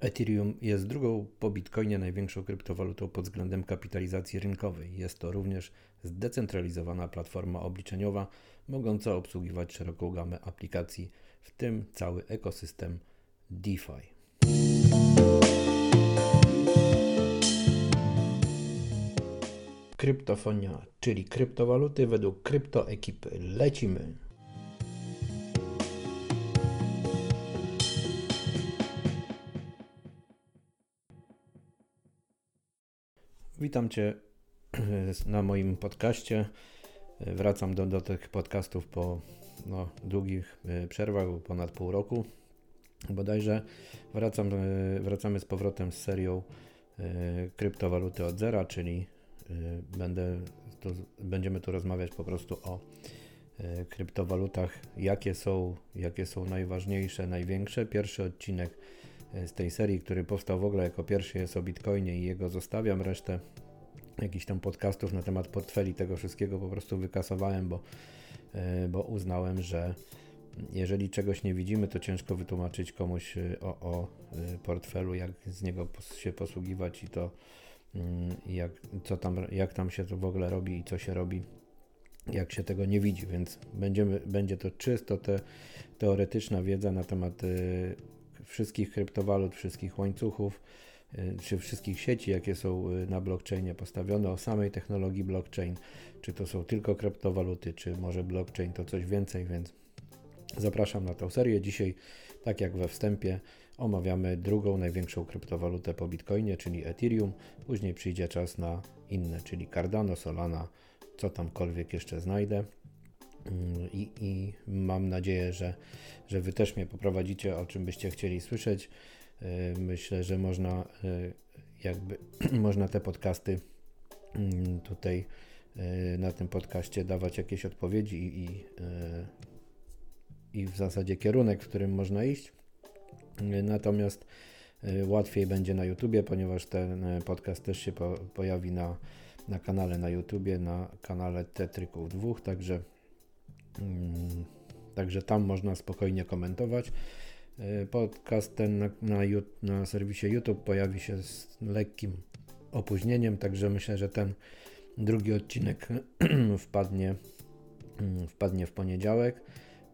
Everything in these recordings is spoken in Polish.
Ethereum jest drugą po Bitcoinie największą kryptowalutą pod względem kapitalizacji rynkowej. Jest to również zdecentralizowana platforma obliczeniowa, mogąca obsługiwać szeroką gamę aplikacji, w tym cały ekosystem DeFi. Kryptofonia, czyli kryptowaluty według kryptoekipy. Lecimy! Witam Cię na moim podcaście. Wracam do, do tych podcastów po no, długich e, przerwach, ponad pół roku. Bodajże wracam, e, wracamy z powrotem z serią e, kryptowaluty od zera, czyli będę tu, będziemy tu rozmawiać po prostu o kryptowalutach, jakie są, jakie są najważniejsze, największe. Pierwszy odcinek z tej serii, który powstał w ogóle jako pierwszy jest o Bitcoinie i jego zostawiam. Resztę jakichś tam podcastów na temat portfeli tego wszystkiego po prostu wykasowałem, bo, e, bo uznałem, że jeżeli czegoś nie widzimy, to ciężko wytłumaczyć komuś e, o, o e, portfelu, jak z niego się posługiwać i to mm, jak, co tam, jak tam się to w ogóle robi i co się robi, jak się tego nie widzi, więc będziemy, będzie to czysto te, teoretyczna wiedza na temat wszystkich kryptowalut, wszystkich łańcuchów, y, czy wszystkich sieci, jakie są y, na blockchainie postawione, o samej technologii blockchain, czy to są tylko kryptowaluty, czy może blockchain to coś więcej, więc zapraszam na tę serię. Dzisiaj, tak jak we wstępie, omawiamy drugą największą kryptowalutę po Bitcoinie, czyli Ethereum. Później przyjdzie czas na inne, czyli Cardano, Solana, co tamkolwiek jeszcze znajdę. Mm, I, I, mam nadzieję, że, że Wy też mnie poprowadzicie, o czym byście chcieli słyszeć. Y, myślę, że można y, jakby można te podcasty mm, tutaj y, na tym podcaście dawać jakieś odpowiedzi i, i, w zasadzie kierunek, w którym można iść. Natomiast łatwiej będzie na YouTubie, ponieważ ten podcast też się po, pojawi na, na kanale na YouTubie, na kanale Tetryków 2, także także tam można spokojnie komentować. E, podcast ten na, na, na serwisie YouTube pojawi się z lekkim opóźnieniem, także myślę, że ten drugi odcinek wpadnie, mm, wpadnie w poniedziałek.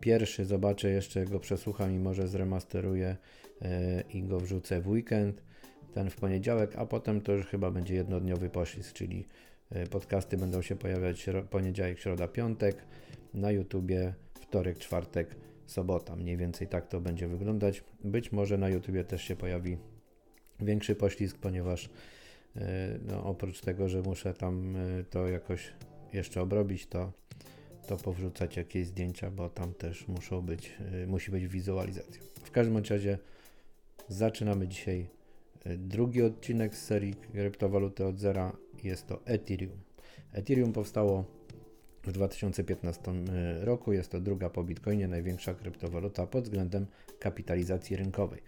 Pierwszy zobaczę jeszcze, go przesłucham i może zremasteruję e, i go wrzucę w weekend, ten w poniedziałek, a potem to już chyba będzie jednodniowy poślizg, czyli e, podcasty będą się pojawiać poniedziałek, środa, piątek na YouTubie wtorek, czwartek, sobota. Mniej więcej tak to będzie wyglądać. Być może na YouTubie też się pojawi większy poślizg, ponieważ e, no, oprócz tego, że muszę tam e, to jakoś jeszcze obrobić, to, to powrzucać jakieś zdjęcia, bo tam też muszą być, e, musi być wizualizacja. W każdym razie zaczynamy dzisiaj drugi odcinek z serii kryptowaluty od zera. Jest to Ethereum. Ethereum powstało w 2015 e, roku jest to druga po Bitcoinie największa kryptowaluta pod względem kapitalizacji rynkowej.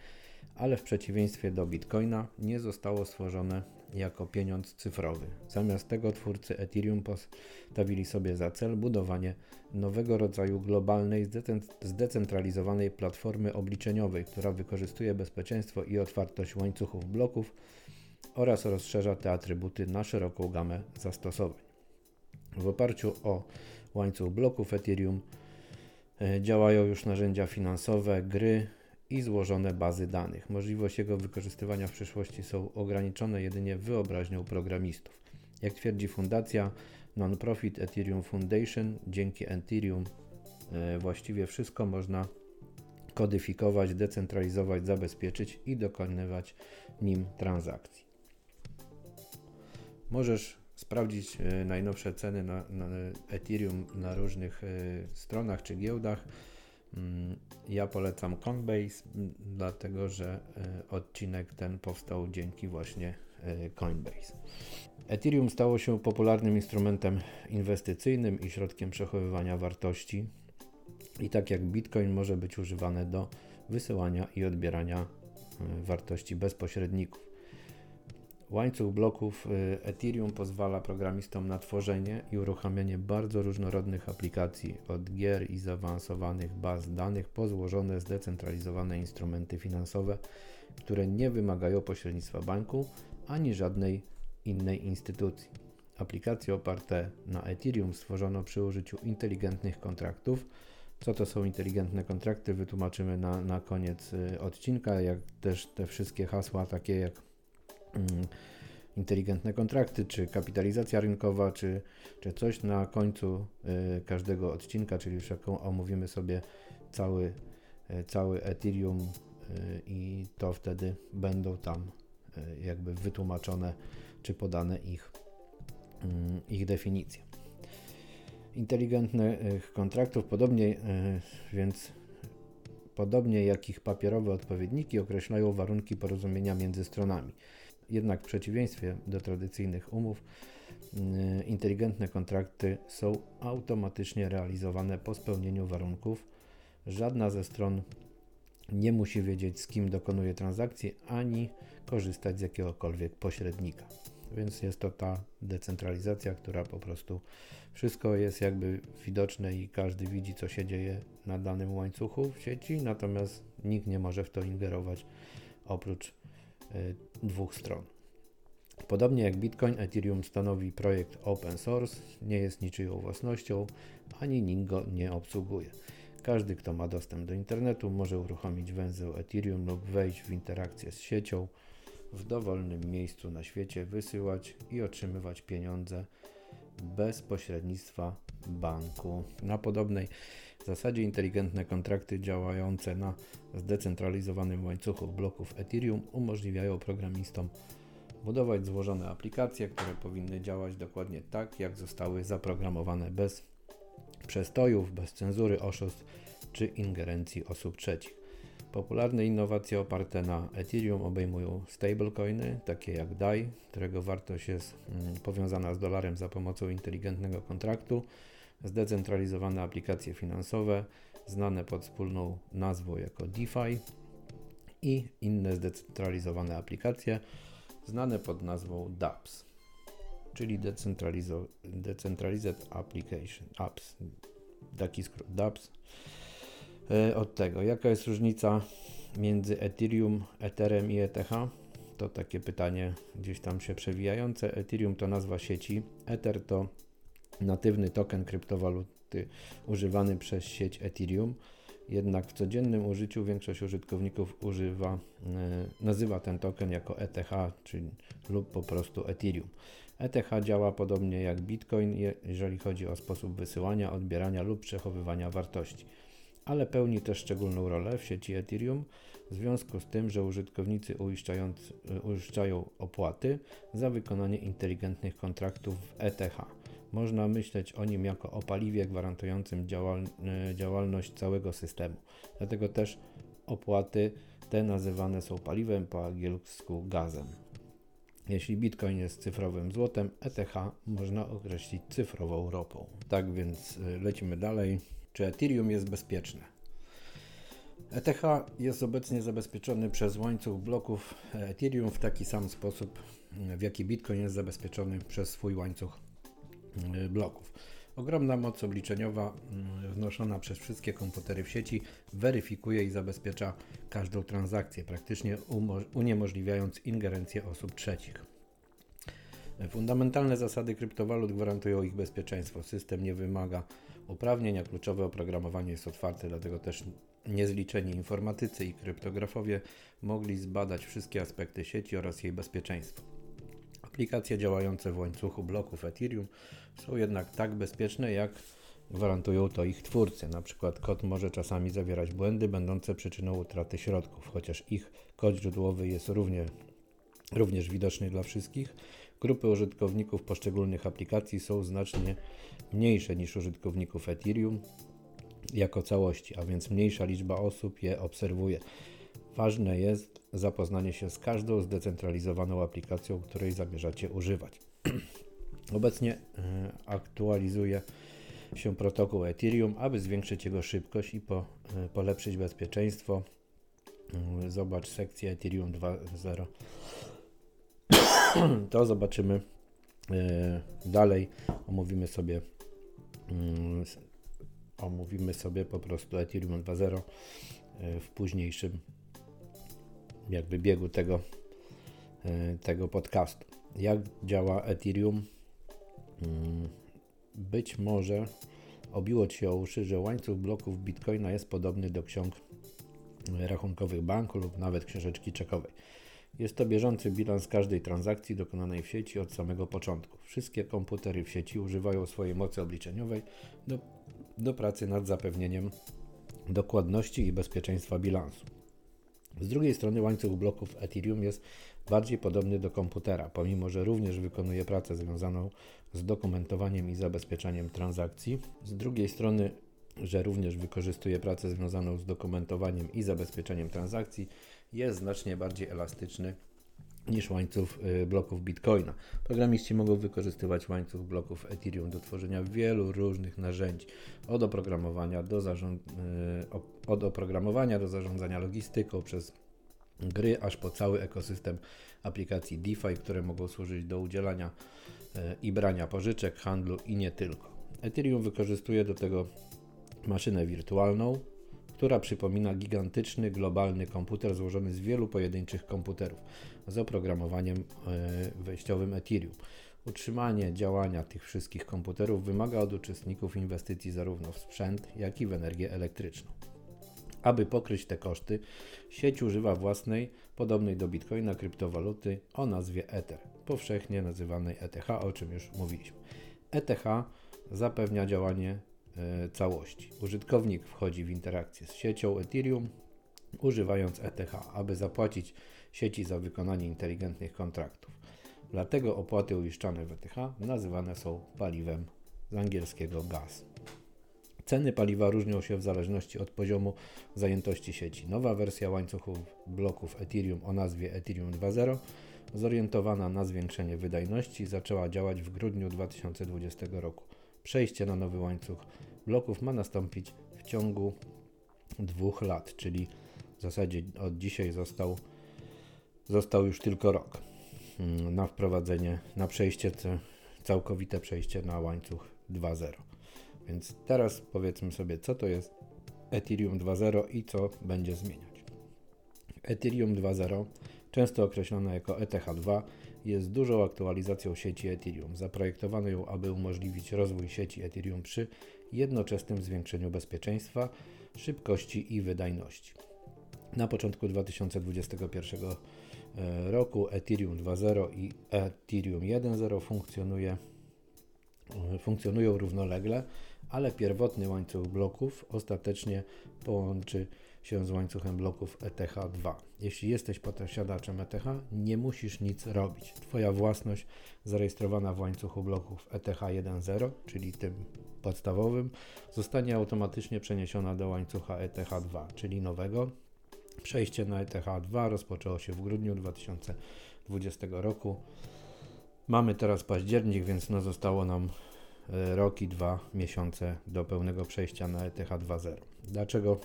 Ale w przeciwieństwie do Bitcoina nie zostało stworzone jako pieniądz cyfrowy. Zamiast tego twórcy Ethereum postawili sobie za cel budowanie nowego rodzaju globalnej, zdecentralizowanej platformy obliczeniowej, która wykorzystuje bezpieczeństwo i otwartość łańcuchów bloków oraz rozszerza te atrybuty na szeroką gamę zastosowań. W oparciu o łańcuch bloków Ethereum e, działają już narzędzia finansowe, gry i złożone bazy danych. Możliwość jego wykorzystywania w przyszłości są ograniczone jedynie wyobraźnią programistów. Jak twierdzi fundacja Non-Profit Ethereum Foundation, dzięki Ethereum e, właściwie wszystko można kodyfikować, decentralizować, zabezpieczyć i dokonywać nim transakcji. Możesz sprawdzić e, najnowsze ceny na, na Ethereum na różnych e, stronach czy giełdach. Mm, ja polecam Coinbase, dlatego że e, odcinek ten powstał dzięki właśnie Coinbase. Ethereum stało się popularnym instrumentem inwestycyjnym i środkiem przechowywania wartości. I tak jak Bitcoin może być używane do wysyłania i odbierania wartości bez pośredników. Łańcuch bloków y, Ethereum pozwala programistom na tworzenie i uruchamianie bardzo różnorodnych aplikacji, od gier i zaawansowanych baz danych po złożone zdecentralizowane instrumenty finansowe, które nie wymagają pośrednictwa banku ani żadnej innej instytucji. Aplikacje oparte na Ethereum stworzono przy użyciu inteligentnych kontraktów. Co to są inteligentne kontrakty, wytłumaczymy na, na koniec y, odcinka, jak też te wszystkie hasła takie jak inteligentne kontrakty, czy kapitalizacja rynkowa, czy, czy coś na końcu y, każdego odcinka, czyli już jaką omówimy sobie cały, y, cały Ethereum y, i to wtedy będą tam jakby wytłumaczone, czy podane ich, mm, ich definicje. Inteligentnych kontraktów, podobnie więc podobnie jak ich papierowe odpowiedniki, określają warunki porozumienia między stronami. Jednak w przeciwieństwie do tradycyjnych umów, y, inteligentne kontrakty są automatycznie realizowane po spełnieniu warunków. Żadna ze stron nie musi wiedzieć, z kim dokonuje transakcji, ani korzystać z jakiegokolwiek pośrednika. Więc jest to ta decentralizacja, która po prostu wszystko jest jakby widoczne i każdy widzi, co się dzieje na danym łańcuchu w sieci, natomiast nikt nie może w to ingerować oprócz dwóch stron. Podobnie jak Bitcoin, Ethereum stanowi projekt open source, nie jest niczyją własnością, ani nikt go nie obsługuje. Każdy, kto ma dostęp do internetu, może uruchomić węzeł Ethereum lub wejść w interakcję z siecią w dowolnym miejscu na świecie, wysyłać i otrzymywać pieniądze bez pośrednictwa banku. Na podobnej zasadzie inteligentne kontrakty działające na zdecentralizowanym łańcuchu bloków Ethereum umożliwiają programistom budować złożone aplikacje, które powinny działać dokładnie tak, jak zostały zaprogramowane bez przestojów, bez cenzury, oszustw czy ingerencji osób trzecich. Popularne innowacje oparte na Ethereum obejmują stablecoiny, takie jak DAI, którego wartość jest mm, powiązana z dolarem za pomocą inteligentnego kontraktu, zdecentralizowane aplikacje finansowe, znane pod wspólną nazwą jako DeFi i inne zdecentralizowane aplikacje, znane pod nazwą DApps, czyli Decentralized Application Apps. Taki skrót DApps. E, od tego, jaka jest różnica między Ethereum, Etherem i ETH? To takie pytanie gdzieś tam się przewijające. Ethereum to nazwa sieci, Ether to natywny token kryptowaluty używany przez sieć Ethereum. Jednak w codziennym użyciu większość użytkowników używa, e, nazywa ten token jako ETH, czyli lub po prostu Ethereum. ETH działa podobnie jak Bitcoin, jeżeli chodzi o sposób wysyłania, odbierania lub przechowywania wartości, ale pełni też szczególną rolę w sieci Ethereum w związku z tym, że użytkownicy uiszczają opłaty za wykonanie inteligentnych kontraktów w ETH. Można myśleć o nim jako o paliwie gwarantującym działal e, działalność całego systemu. Dlatego też opłaty te nazywane są paliwem, po angielsku gazem. Jeśli Bitcoin jest cyfrowym złotem, ETH można określić cyfrową ropą. Tak więc e, lecimy dalej. Czy Ethereum jest bezpieczne? ETH jest obecnie zabezpieczony przez łańcuch bloków Ethereum w taki sam sposób, w jaki Bitcoin jest zabezpieczony przez swój łańcuch bloków. Ogromna moc obliczeniowa mm, wnoszona przez wszystkie komputery w sieci weryfikuje i zabezpiecza każdą transakcję, praktycznie uniemożliwiając ingerencję osób trzecich. Fundamentalne zasady kryptowalut gwarantują ich bezpieczeństwo. System nie wymaga uprawnień, a kluczowe oprogramowanie jest otwarte, dlatego też niezliczeni informatycy i kryptografowie mogli zbadać wszystkie aspekty sieci oraz jej bezpieczeństwo. Aplikacje działające w łańcuchu bloków Ethereum są jednak tak bezpieczne, jak gwarantują to ich twórcy. Na przykład kod może czasami zawierać błędy będące przyczyną utraty środków, chociaż ich kod źródłowy jest równie, również widoczny dla wszystkich. Grupy użytkowników poszczególnych aplikacji są znacznie mniejsze niż użytkowników Ethereum jako całości, a więc mniejsza liczba osób je obserwuje. Ważne jest zapoznanie się z każdą zdecentralizowaną aplikacją, której zamierzacie używać. Obecnie e, aktualizuje się protokół Ethereum, aby zwiększyć jego szybkość i po, e, polepszyć bezpieczeństwo. Mm, zobacz sekcję Ethereum 2.0. To zobaczymy e, dalej. Omówimy sobie mm, omówimy sobie po prostu Ethereum 2.0 w późniejszym jakby biegu tego, e, tego podcastu. Jak działa Ethereum? Mm, być może obiło Ci o uszy, że łańcuch bloków Bitcoina jest podobny do ksiąg rachunkowych banku lub nawet książeczki czekowej. Jest to bieżący bilans każdej transakcji dokonanej w sieci od samego początku. Wszystkie komputery w sieci używają swojej mocy obliczeniowej do, do pracy nad zapewnieniem dokładności i bezpieczeństwa bilansu. Z drugiej strony łańcuch bloków Ethereum jest bardziej podobny do komputera, pomimo że również wykonuje pracę związaną z dokumentowaniem i zabezpieczaniem transakcji. Z drugiej strony, że również wykorzystuje pracę związaną z dokumentowaniem i zabezpieczeniem transakcji, jest znacznie bardziej elastyczny niż łańcuch y, bloków Bitcoina. Programiści mogą wykorzystywać łańcuch bloków Ethereum do tworzenia wielu różnych narzędzi, od oprogramowania do, zarząd, y, od oprogramowania do zarządzania logistyką, przez gry, aż po cały ekosystem aplikacji DeFi, które mogą służyć do udzielania y, i brania pożyczek, handlu i nie tylko. Ethereum wykorzystuje do tego maszynę wirtualną, która przypomina gigantyczny globalny komputer złożony z wielu pojedynczych komputerów z oprogramowaniem e, wejściowym Ethereum. Utrzymanie działania tych wszystkich komputerów wymaga od uczestników inwestycji zarówno w sprzęt, jak i w energię elektryczną. Aby pokryć te koszty, sieć używa własnej, podobnej do Bitcoina kryptowaluty o nazwie Ether, powszechnie nazywanej ETH, o czym już mówiliśmy. ETH zapewnia działanie całości. Użytkownik wchodzi w interakcję z siecią Ethereum używając ETH, aby zapłacić sieci za wykonanie inteligentnych kontraktów. Dlatego opłaty uiszczane w ETH nazywane są paliwem z angielskiego gaz. Ceny paliwa różnią się w zależności od poziomu zajętości sieci. Nowa wersja łańcuchów bloków Ethereum o nazwie Ethereum 2.0 zorientowana na zwiększenie wydajności zaczęła działać w grudniu 2020 roku. Przejście na nowy łańcuch bloków ma nastąpić w ciągu dwóch lat, czyli w zasadzie od dzisiaj został, został już tylko rok mm, na wprowadzenie, na przejście, całkowite przejście na łańcuch 2.0. Więc teraz powiedzmy sobie, co to jest Ethereum 2.0 i co będzie zmieniać. Ethereum 2.0, często określone jako ETH2, jest dużą aktualizacją sieci Ethereum. Zaprojektowano ją, aby umożliwić rozwój sieci Ethereum przy jednoczesnym zwiększeniu bezpieczeństwa, szybkości i wydajności. Na początku 2021 e, roku Ethereum 2.0 i Ethereum 1.0 funkcjonuje, e, funkcjonują równolegle, ale pierwotny łańcuch bloków ostatecznie połączy się z łańcuchem bloków ETH2. Jeśli jesteś posiadaczem ETH, nie musisz nic robić. Twoja własność zarejestrowana w łańcuchu bloków ETH 1.0, czyli tym podstawowym, zostanie automatycznie przeniesiona do łańcucha ETH2, czyli nowego. Przejście na ETH2 rozpoczęło się w grudniu 2020 roku. Mamy teraz październik, więc no zostało nam e, rok i dwa miesiące do pełnego przejścia na ETH 2.0. Dlaczego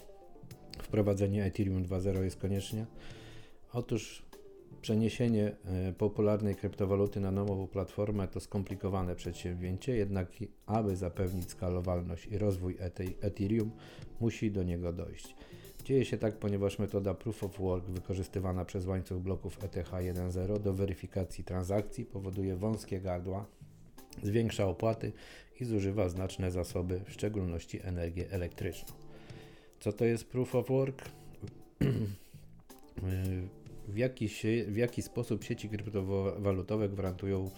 wprowadzenie Ethereum 2.0 jest koniecznie? Otóż przeniesienie e, popularnej kryptowaluty na nową platformę to skomplikowane przedsięwzięcie, jednak aby zapewnić skalowalność i rozwój Ethereum, musi do niego dojść. Dzieje się tak, ponieważ metoda Proof of Work wykorzystywana przez łańcuch bloków ETH 1.0 do weryfikacji transakcji powoduje wąskie gardła, zwiększa opłaty i zużywa znaczne zasoby, w szczególności energię elektryczną. Co to jest Proof of Work? w jaki, się, w jaki sposób sieci kryptowalutowe gwarantują,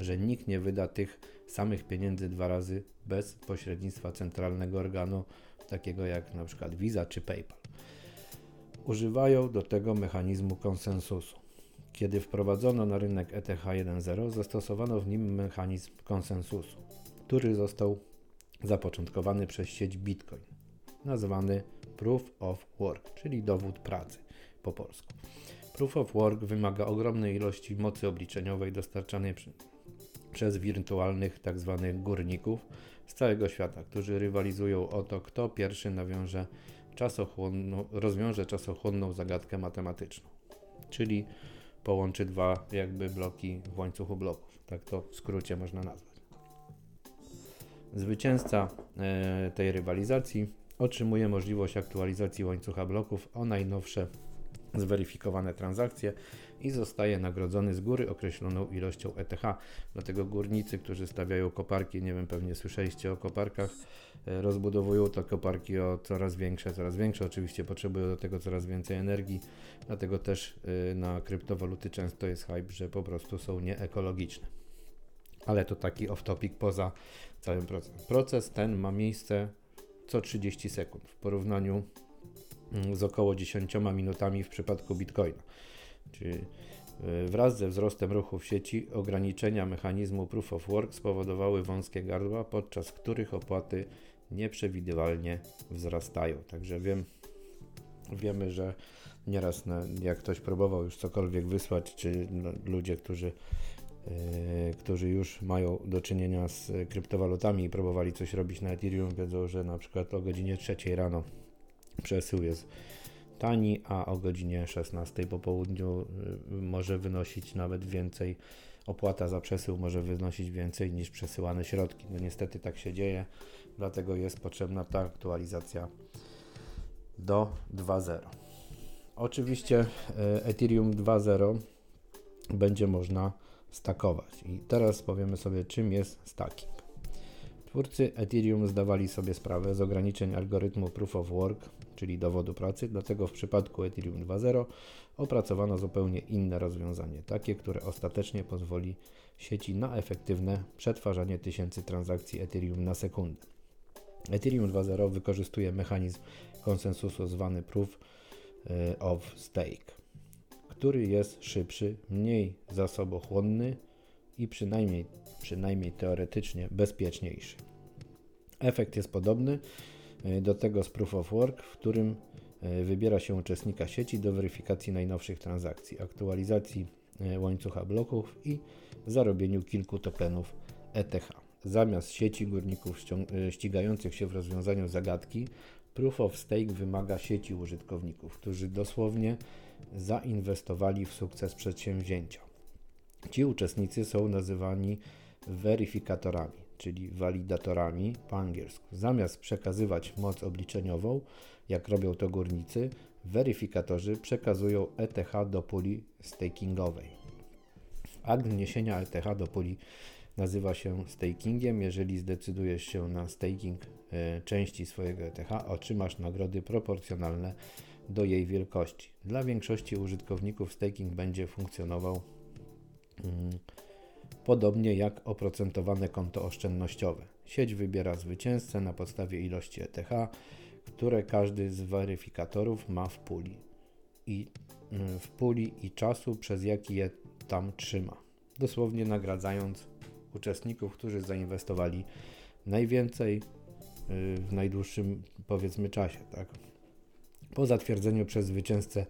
że nikt nie wyda tych samych pieniędzy dwa razy bez pośrednictwa centralnego organu, takiego jak na przykład Visa czy PayPal. Używają do tego mechanizmu konsensusu. Kiedy wprowadzono na rynek ETH 1.0, zastosowano w nim mechanizm konsensusu, który został zapoczątkowany przez sieć Bitcoin, nazwany Proof of Work, czyli dowód pracy po polsku. Proof of Work wymaga ogromnej ilości mocy obliczeniowej dostarczanej przy, przez wirtualnych tzw. Tak górników z całego świata, którzy rywalizują o to, kto pierwszy nawiąże czasochłonną, rozwiąże czasochłonną zagadkę matematyczną, czyli połączy dwa jakby bloki w łańcuchu bloków. Tak to w skrócie można nazwać. Zwycięzca e, tej rywalizacji otrzymuje możliwość aktualizacji łańcucha bloków o najnowsze zweryfikowane transakcje i zostaje nagrodzony z góry określoną ilością ETH. Dlatego górnicy, którzy stawiają koparki, nie wiem, pewnie słyszeliście o koparkach, e, rozbudowują te koparki o coraz większe, coraz większe. Oczywiście potrzebują do tego coraz więcej energii, dlatego też e, na kryptowaluty często jest hype, że po prostu są nieekologiczne. Ale to taki off-topic poza całym procesem. Proces ten ma miejsce co 30 sekund w porównaniu mm, z około 10 minutami w przypadku Bitcoina. Czyli e, wraz ze wzrostem ruchu w sieci ograniczenia mechanizmu Proof of Work spowodowały wąskie gardła, podczas których opłaty nieprzewidywalnie wzrastają. Także wiem, wiemy, że nieraz na, jak ktoś próbował już cokolwiek wysłać, czy no, ludzie, którzy którzy już mają do czynienia z kryptowalutami i próbowali coś robić na Ethereum, wiedzą, że na przykład o godzinie 3 rano przesył jest tani, a o godzinie 16 po południu yy, może wynosić nawet więcej. Opłata za przesył może wynosić więcej niż przesyłane środki. No niestety tak się dzieje, dlatego jest potrzebna ta aktualizacja do 2.0. Oczywiście yy, Ethereum 2.0 będzie można stakować. I teraz powiemy sobie, czym jest stacking. Twórcy Ethereum zdawali sobie sprawę z ograniczeń algorytmu Proof of Work, czyli dowodu pracy, dlatego w przypadku Ethereum 2.0 opracowano zupełnie inne rozwiązanie, takie, które ostatecznie pozwoli sieci na efektywne przetwarzanie tysięcy transakcji Ethereum na sekundę. Ethereum 2.0 wykorzystuje mechanizm konsensusu zwany Proof e, of Stake który jest szybszy, mniej zasobochłonny i przynajmniej, przynajmniej teoretycznie bezpieczniejszy. Efekt jest podobny e, do tego z Proof of Work, w którym e, wybiera się uczestnika sieci do weryfikacji najnowszych transakcji, aktualizacji e, łańcucha bloków i zarobieniu kilku tokenów ETH. Zamiast sieci górników ścigających się w rozwiązaniu zagadki, Proof of Stake wymaga sieci użytkowników, którzy dosłownie zainwestowali w sukces przedsięwzięcia. Ci uczestnicy są nazywani weryfikatorami, czyli walidatorami po angielsku. Zamiast przekazywać moc obliczeniową, jak robią to górnicy, weryfikatorzy przekazują ETH do puli stakingowej. Akt wniesienia ETH do puli nazywa się stakingiem. Jeżeli zdecydujesz się na staking e, części swojego ETH, otrzymasz nagrody proporcjonalne do jej wielkości. Dla większości użytkowników staking będzie funkcjonował hmm, podobnie jak oprocentowane konto oszczędnościowe. Sieć wybiera zwycięzcę na podstawie ilości ETH, które każdy z weryfikatorów ma w puli i hmm, w puli i czasu, przez jaki je tam trzyma. Dosłownie nagradzając uczestników, którzy zainwestowali najwięcej y, w najdłuższym powiedzmy czasie, tak? Po zatwierdzeniu przez zwycięzcę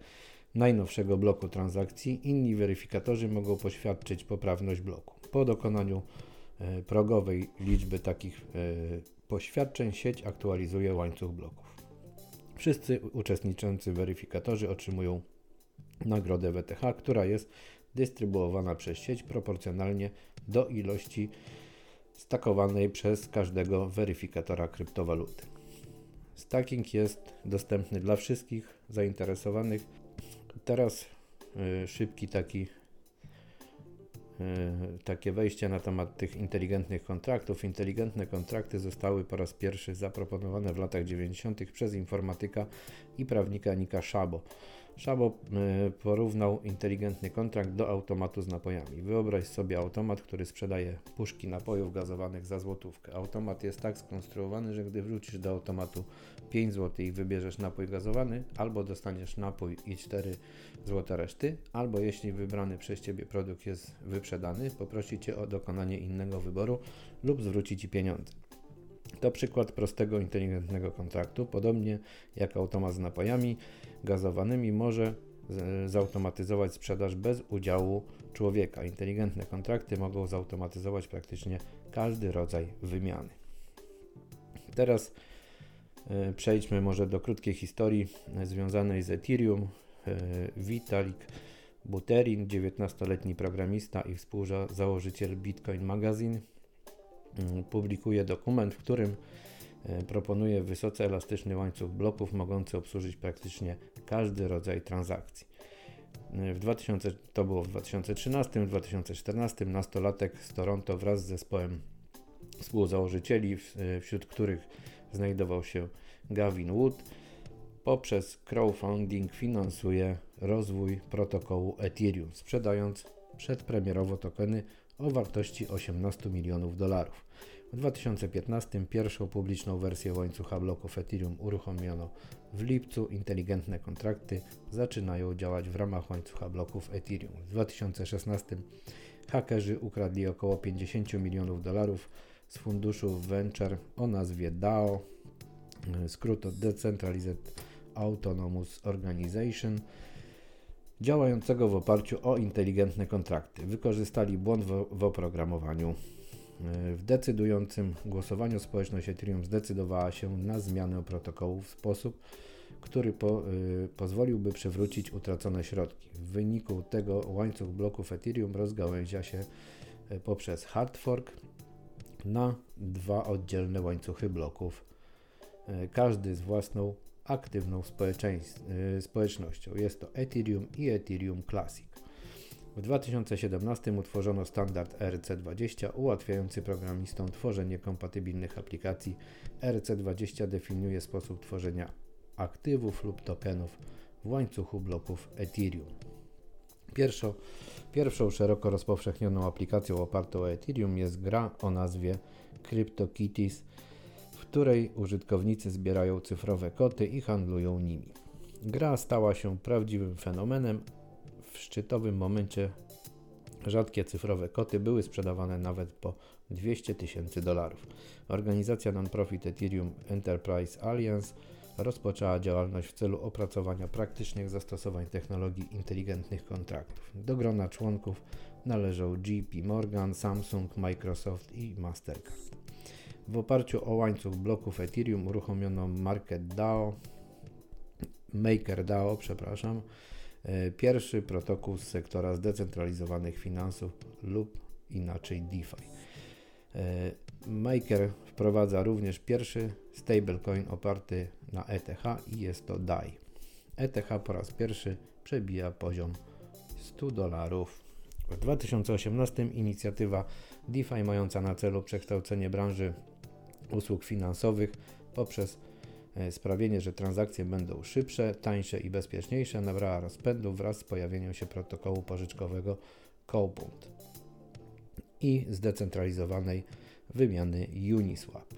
najnowszego bloku transakcji, inni weryfikatorzy mogą poświadczyć poprawność bloku. Po dokonaniu e, progowej liczby takich e, poświadczeń sieć aktualizuje łańcuch bloków. Wszyscy uczestniczący weryfikatorzy otrzymują nagrodę WTH, która jest dystrybuowana przez sieć proporcjonalnie do ilości stakowanej przez każdego weryfikatora kryptowaluty. Stacking jest dostępny dla wszystkich zainteresowanych. Teraz y, szybki taki y, takie wejście na temat tych inteligentnych kontraktów. Inteligentne kontrakty zostały po raz pierwszy zaproponowane w latach 90. przez informatyka i prawnika Nika Szabo. Szabo e, porównał inteligentny kontrakt do automatu z napojami. Wyobraź sobie automat, który sprzedaje puszki napojów gazowanych za złotówkę. Automat jest tak skonstruowany, że gdy wrócisz do automatu 5 zł i wybierzesz napój gazowany, albo dostaniesz napój i 4 zł reszty, albo jeśli wybrany przez Ciebie produkt jest wyprzedany, poprosi Cię o dokonanie innego wyboru lub zwróci Ci pieniądze. To przykład prostego, inteligentnego kontraktu. Podobnie jak automat z napojami gazowanymi może zautomatyzować sprzedaż bez udziału człowieka. Inteligentne kontrakty mogą zautomatyzować praktycznie każdy rodzaj wymiany. Teraz e, przejdźmy może do krótkiej historii związanej z Ethereum. E, Vitalik Buterin, 19-letni programista i współzałożyciel Bitcoin Magazine, Mm, publikuje dokument, w którym e, proponuje wysoce elastyczny łańcuch bloków mogący obsłużyć praktycznie każdy rodzaj transakcji. W 2000, to było w 2013, w 2014 nastolatek z Toronto wraz z zespołem współzałożycieli, wśród których znajdował się Gavin Wood, poprzez crowdfunding finansuje rozwój protokołu Ethereum, sprzedając przedpremierowo tokeny o wartości 18 milionów dolarów. W 2015 pierwszą publiczną wersję łańcucha bloków Ethereum uruchomiono w lipcu. Inteligentne kontrakty zaczynają działać w ramach łańcucha bloków Ethereum. W 2016 hakerzy ukradli około 50 milionów dolarów z funduszu Venture o nazwie DAO, skrót od Decentralized Autonomous Organization, działającego w oparciu o inteligentne kontrakty. Wykorzystali błąd w, w oprogramowaniu. W decydującym głosowaniu społeczność Ethereum zdecydowała się na zmianę protokołu w sposób, który po, y, pozwoliłby przywrócić utracone środki. W wyniku tego łańcuch bloków Ethereum rozgałęzia się y, poprzez hard fork na dwa oddzielne łańcuchy bloków, y, każdy z własną aktywną y, społecznością. Jest to Ethereum i Ethereum Classic. W 2017 utworzono standard ERC20 ułatwiający programistom tworzenie kompatybilnych aplikacji. ERC20 definiuje sposób tworzenia aktywów lub tokenów w łańcuchu bloków Ethereum. Pierwszą, pierwszą szeroko rozpowszechnioną aplikacją opartą o Ethereum jest gra o nazwie CryptoKitties, w której użytkownicy zbierają cyfrowe koty i handlują nimi. Gra stała się prawdziwym fenomenem. W szczytowym momencie rzadkie cyfrowe koty były sprzedawane nawet po 200 tysięcy dolarów. Organizacja non-profit Ethereum Enterprise Alliance rozpoczęła działalność w celu opracowania praktycznych zastosowań technologii inteligentnych kontraktów. Do grona członków należą JP Morgan, Samsung, Microsoft i Mastercard. W oparciu o łańcuch bloków Ethereum uruchomiono Market DAO, MakerDAO, przepraszam, pierwszy protokół z sektora zdecentralizowanych finansów lub inaczej DeFi. E, Maker wprowadza również pierwszy stablecoin oparty na ETH i jest to DAI. ETH po raz pierwszy przebija poziom 100 dolarów. W 2018 inicjatywa DeFi mająca na celu przekształcenie branży usług finansowych poprzez e, sprawienie, że transakcje będą szybsze, tańsze i bezpieczniejsze nabrała rozpędu wraz z pojawieniem się protokołu pożyczkowego Compound i zdecentralizowanej wymiany Uniswap.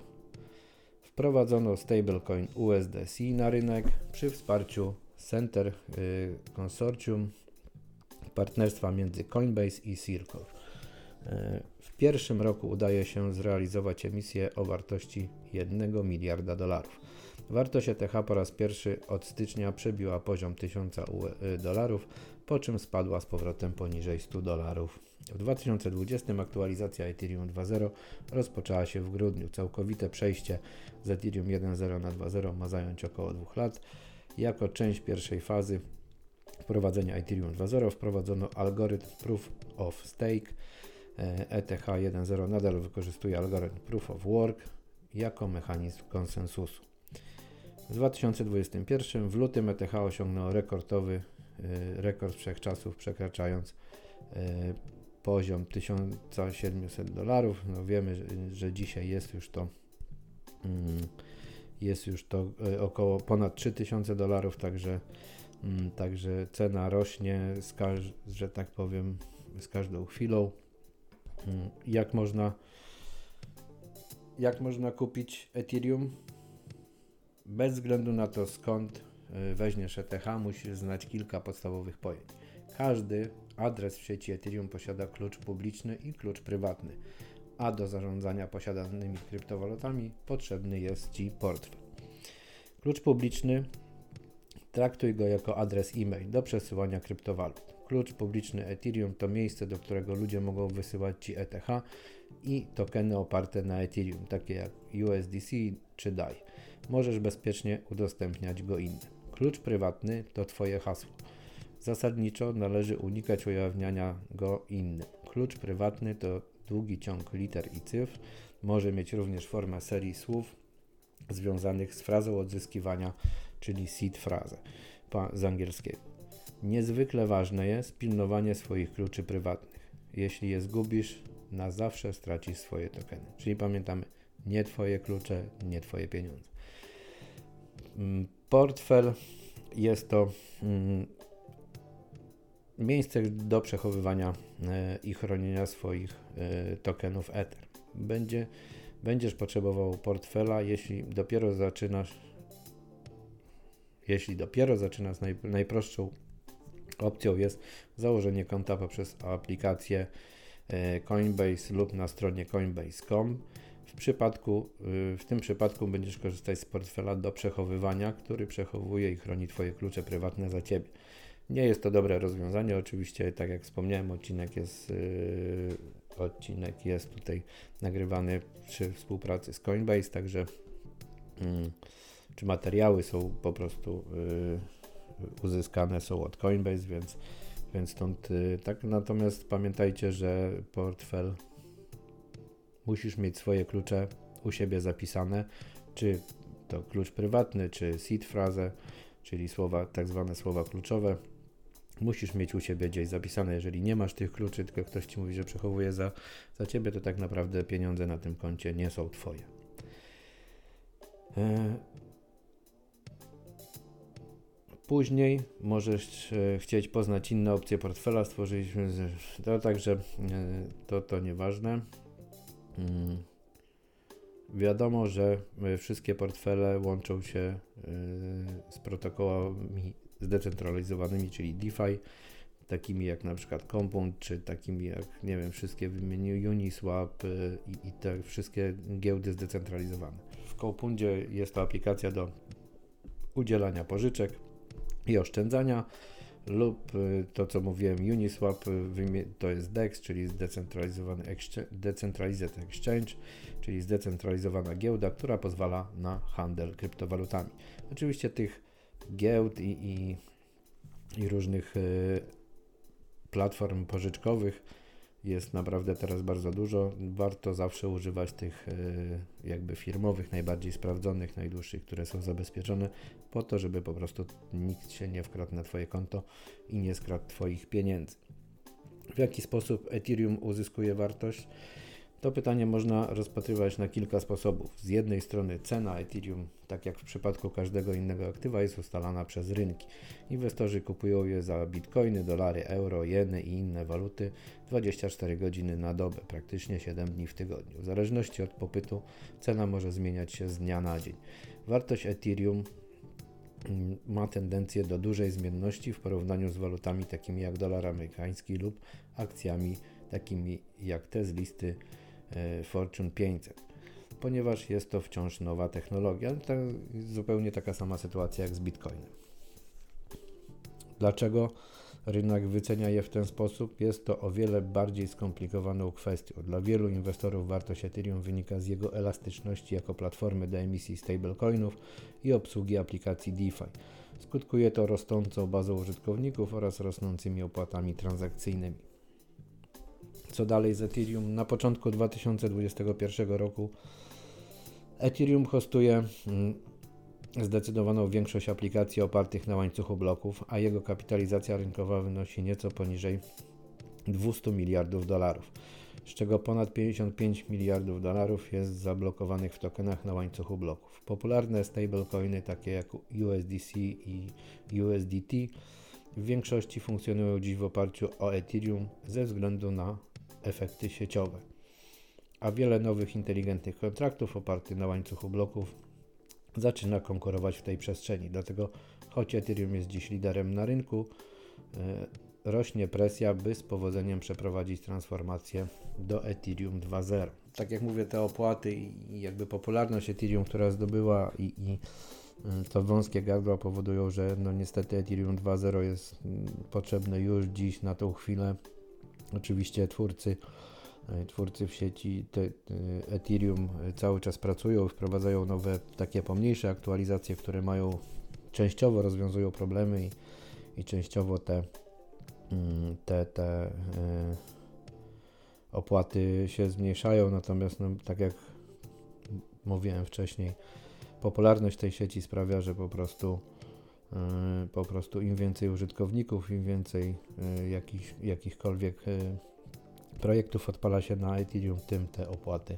Wprowadzono stablecoin USDC na rynek przy wsparciu Center y, Consortium partnerstwa między Coinbase i Circle. Y, w pierwszym roku udaje się zrealizować emisję o wartości 1 miliarda dolarów. Wartość ETH po raz pierwszy od stycznia przebiła poziom 1000 y, dolarów, po czym spadła z powrotem poniżej 100 dolarów. W 2020 aktualizacja Ethereum 2.0 rozpoczęła się w grudniu. Całkowite przejście z Ethereum 1.0 na 2.0 ma zająć około 2 lat. Jako część pierwszej fazy wprowadzenia Ethereum 2.0 wprowadzono algorytm Proof of Stake. ETH 1.0 nadal wykorzystuje algorytm Proof of Work jako mechanizm konsensusu. W 2021 w lutym ETH osiągnął rekordowy e, rekord wszechczasów, przekraczając e, poziom 1700 dolarów. No wiemy, że, dzisiaj jest już to mm, jest już to e, około ponad 3000 dolarów, także, mm, także cena rośnie, z każ- że tak powiem, z każdą chwilą. Mm, jak można jak można kupić Ethereum? Bez względu na to skąd e, weźmiesz ETH, musisz znać kilka podstawowych pojęć. Każdy adres w sieci Ethereum posiada klucz publiczny i klucz prywatny, a do zarządzania posiadanymi kryptowalutami potrzebny jest Ci portfel. Klucz publiczny traktuj go jako adres e-mail do przesyłania kryptowalut. Klucz publiczny Ethereum to miejsce, do którego ludzie mogą wysyłać Ci ETH i tokeny oparte na Ethereum, takie jak USDC czy DAI. Możesz bezpiecznie udostępniać go innym. Klucz prywatny to Twoje hasło. Zasadniczo należy unikać ujawniania go innym. Klucz prywatny to długi ciąg liter i cyfr. Może mieć również formę serii słów związanych z frazą odzyskiwania, czyli seed frazę z angielskiego. Niezwykle ważne jest pilnowanie swoich kluczy prywatnych. Jeśli je zgubisz, na zawsze stracisz swoje tokeny. Czyli pamiętamy, nie Twoje klucze, nie Twoje pieniądze. Mm, portfel jest to mm, miejsce do przechowywania e, i chronienia swoich e, tokenów Ether. Będzie, będziesz potrzebował portfela, jeśli dopiero zaczynasz jeśli dopiero zaczynasz, naj, najprostszą opcją jest założenie konta poprzez aplikację Coinbase lub na stronie coinbase.com. W, przypadku, w tym przypadku będziesz korzystać z portfela do przechowywania, który przechowuje i chroni Twoje klucze prywatne za Ciebie. Nie jest to dobre rozwiązanie. Oczywiście, tak jak wspomniałem, odcinek jest, yy, odcinek jest tutaj nagrywany przy współpracy z Coinbase, także yy, czy materiały są po prostu yy, uzyskane są od Coinbase, więc, więc stąd yy, tak. Natomiast pamiętajcie, że portfel musisz mieć swoje klucze u siebie zapisane, czy to klucz prywatny, czy seed frazę, czyli słowa, tak zwane słowa kluczowe musisz mieć u siebie gdzieś zapisane. Jeżeli nie masz tych kluczy, tylko ktoś ci mówi, że przechowuje za, za ciebie, to tak naprawdę pieniądze na tym koncie nie są twoje. E, później możesz e, chcieć poznać inne opcje portfela. Stworzyliśmy to także e, to, to nieważne. Mm. Wiadomo, że wszystkie portfele łączą się z protokołami zdecentralizowanymi, czyli DeFi, takimi jak na przykład Compound, czy takimi jak, nie wiem, wszystkie wymienił Uniswap i, i te wszystkie giełdy zdecentralizowane. W Compoundzie jest to aplikacja do udzielania pożyczek i oszczędzania lub y, to, co mówiłem, Uniswap y, to jest DEX, czyli zdecentralizowany Decentralized Exchange, czyli zdecentralizowana giełda, która pozwala na handel kryptowalutami. Oczywiście tych giełd i, i, i różnych y, platform pożyczkowych jest naprawdę teraz bardzo dużo. Warto zawsze używać tych y, jakby firmowych, najbardziej sprawdzonych, najdłuższych, które są zabezpieczone, po to, żeby po prostu nikt się nie wkradł na Twoje konto i nie skradł Twoich pieniędzy. W jaki sposób Ethereum uzyskuje wartość? To pytanie można rozpatrywać na kilka sposobów. Z jednej strony cena Ethereum, tak jak w przypadku każdego innego aktywa, jest ustalana przez rynki. Inwestorzy kupują je za bitcoiny, dolary, euro, jeny i inne waluty 24 godziny na dobę, praktycznie 7 dni w tygodniu. W zależności od popytu cena może zmieniać się z dnia na dzień. Wartość Ethereum mm, ma tendencję do dużej zmienności w porównaniu z walutami takimi jak dolar amerykański lub akcjami takimi jak te z listy Fortune 500, ponieważ jest to wciąż nowa technologia. To zupełnie taka sama sytuacja jak z Bitcoinem. Dlaczego rynek wycenia je w ten sposób? Jest to o wiele bardziej skomplikowaną kwestią. Dla wielu inwestorów wartość Ethereum wynika z jego elastyczności jako platformy do emisji stablecoinów i obsługi aplikacji DeFi. Skutkuje to rosnącą bazą użytkowników oraz rosnącymi opłatami transakcyjnymi co dalej z Ethereum. Na początku 2021 roku Ethereum hostuje mm, zdecydowaną większość aplikacji opartych na łańcuchu bloków, a jego kapitalizacja rynkowa wynosi nieco poniżej 200 miliardów dolarów, z czego ponad 55 miliardów dolarów jest zablokowanych w tokenach na łańcuchu bloków. Popularne stablecoiny takie jak USDC i USDT w większości funkcjonują dziś w oparciu o Ethereum ze względu na efekty sieciowe. A wiele nowych inteligentnych kontraktów opartych na łańcuchu bloków zaczyna konkurować w tej przestrzeni. Dlatego, choć Ethereum jest dziś liderem na rynku, e, rośnie presja, by z powodzeniem przeprowadzić transformację do Ethereum 2.0. Tak jak mówię, te opłaty i jakby popularność Ethereum, która zdobyła i, i e, to wąskie gardła powodują, że no niestety Ethereum 2.0 jest mm, potrzebne już dziś na tą chwilę Oczywiście twórcy, e, twórcy w sieci te, Ethereum cały czas pracują, wprowadzają nowe takie pomniejsze aktualizacje, które mają częściowo rozwiązują problemy i, i częściowo te, mm, te, te e, opłaty się zmniejszają, natomiast no, tak jak mówiłem wcześniej, popularność tej sieci sprawia, że po prostu po prostu im więcej użytkowników, im więcej jakich, jakichkolwiek projektów odpala się na Ethereum, tym te opłaty,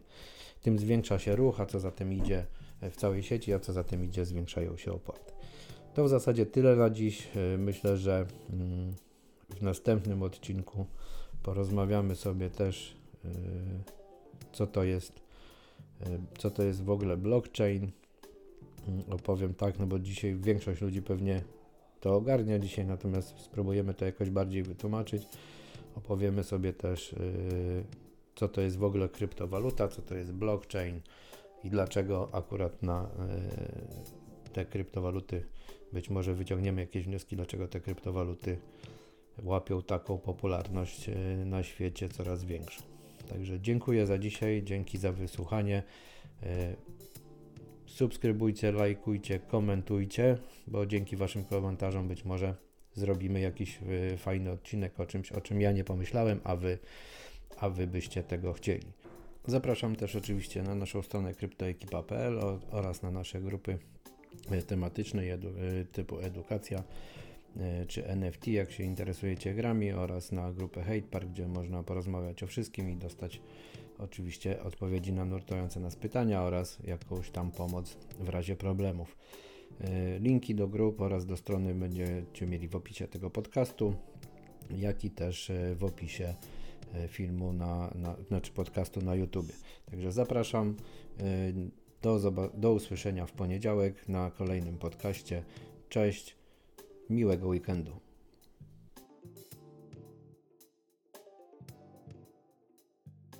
tym zwiększa się ruch, a co za tym idzie w całej sieci, a co za tym idzie zwiększają się opłaty. To w zasadzie tyle na dziś. Myślę, że mm, w następnym odcinku porozmawiamy sobie też, co to jest co to jest w ogóle blockchain. Mm, opowiem tak, no bo dzisiaj większość ludzi pewnie to ogarnia dzisiaj, natomiast spróbujemy to jakoś bardziej wytłumaczyć. Opowiemy sobie też, e, co to jest w ogóle kryptowaluta, co to jest blockchain i dlaczego akurat na e, te kryptowaluty być może wyciągniemy jakieś wnioski, dlaczego te kryptowaluty łapią taką popularność na świecie coraz większą. Także dziękuję za dzisiaj, dzięki za wysłuchanie. Subskrybujcie, lajkujcie, komentujcie, bo dzięki Waszym komentarzom być może zrobimy jakiś e, fajny odcinek o czymś, o czym ja nie pomyślałem, a Wy, a wy byście tego chcieli. Zapraszam też oczywiście na naszą stronę kryptoekipa.pl oraz na nasze grupy e, tematyczne edu, typu edukacja czy NFT, jak się interesujecie grami oraz na grupę Hate Park, gdzie można porozmawiać o wszystkim i dostać oczywiście odpowiedzi na nurtujące nas pytania oraz jakąś tam pomoc w razie problemów. E, linki do grup oraz do strony będziecie mieli w opisie tego podcastu, jak i też e, w opisie filmu na, na znaczy podcastu na YouTube. Także zapraszam do, do usłyszenia w poniedziałek na kolejnym podcaście. Cześć miłego weekendu.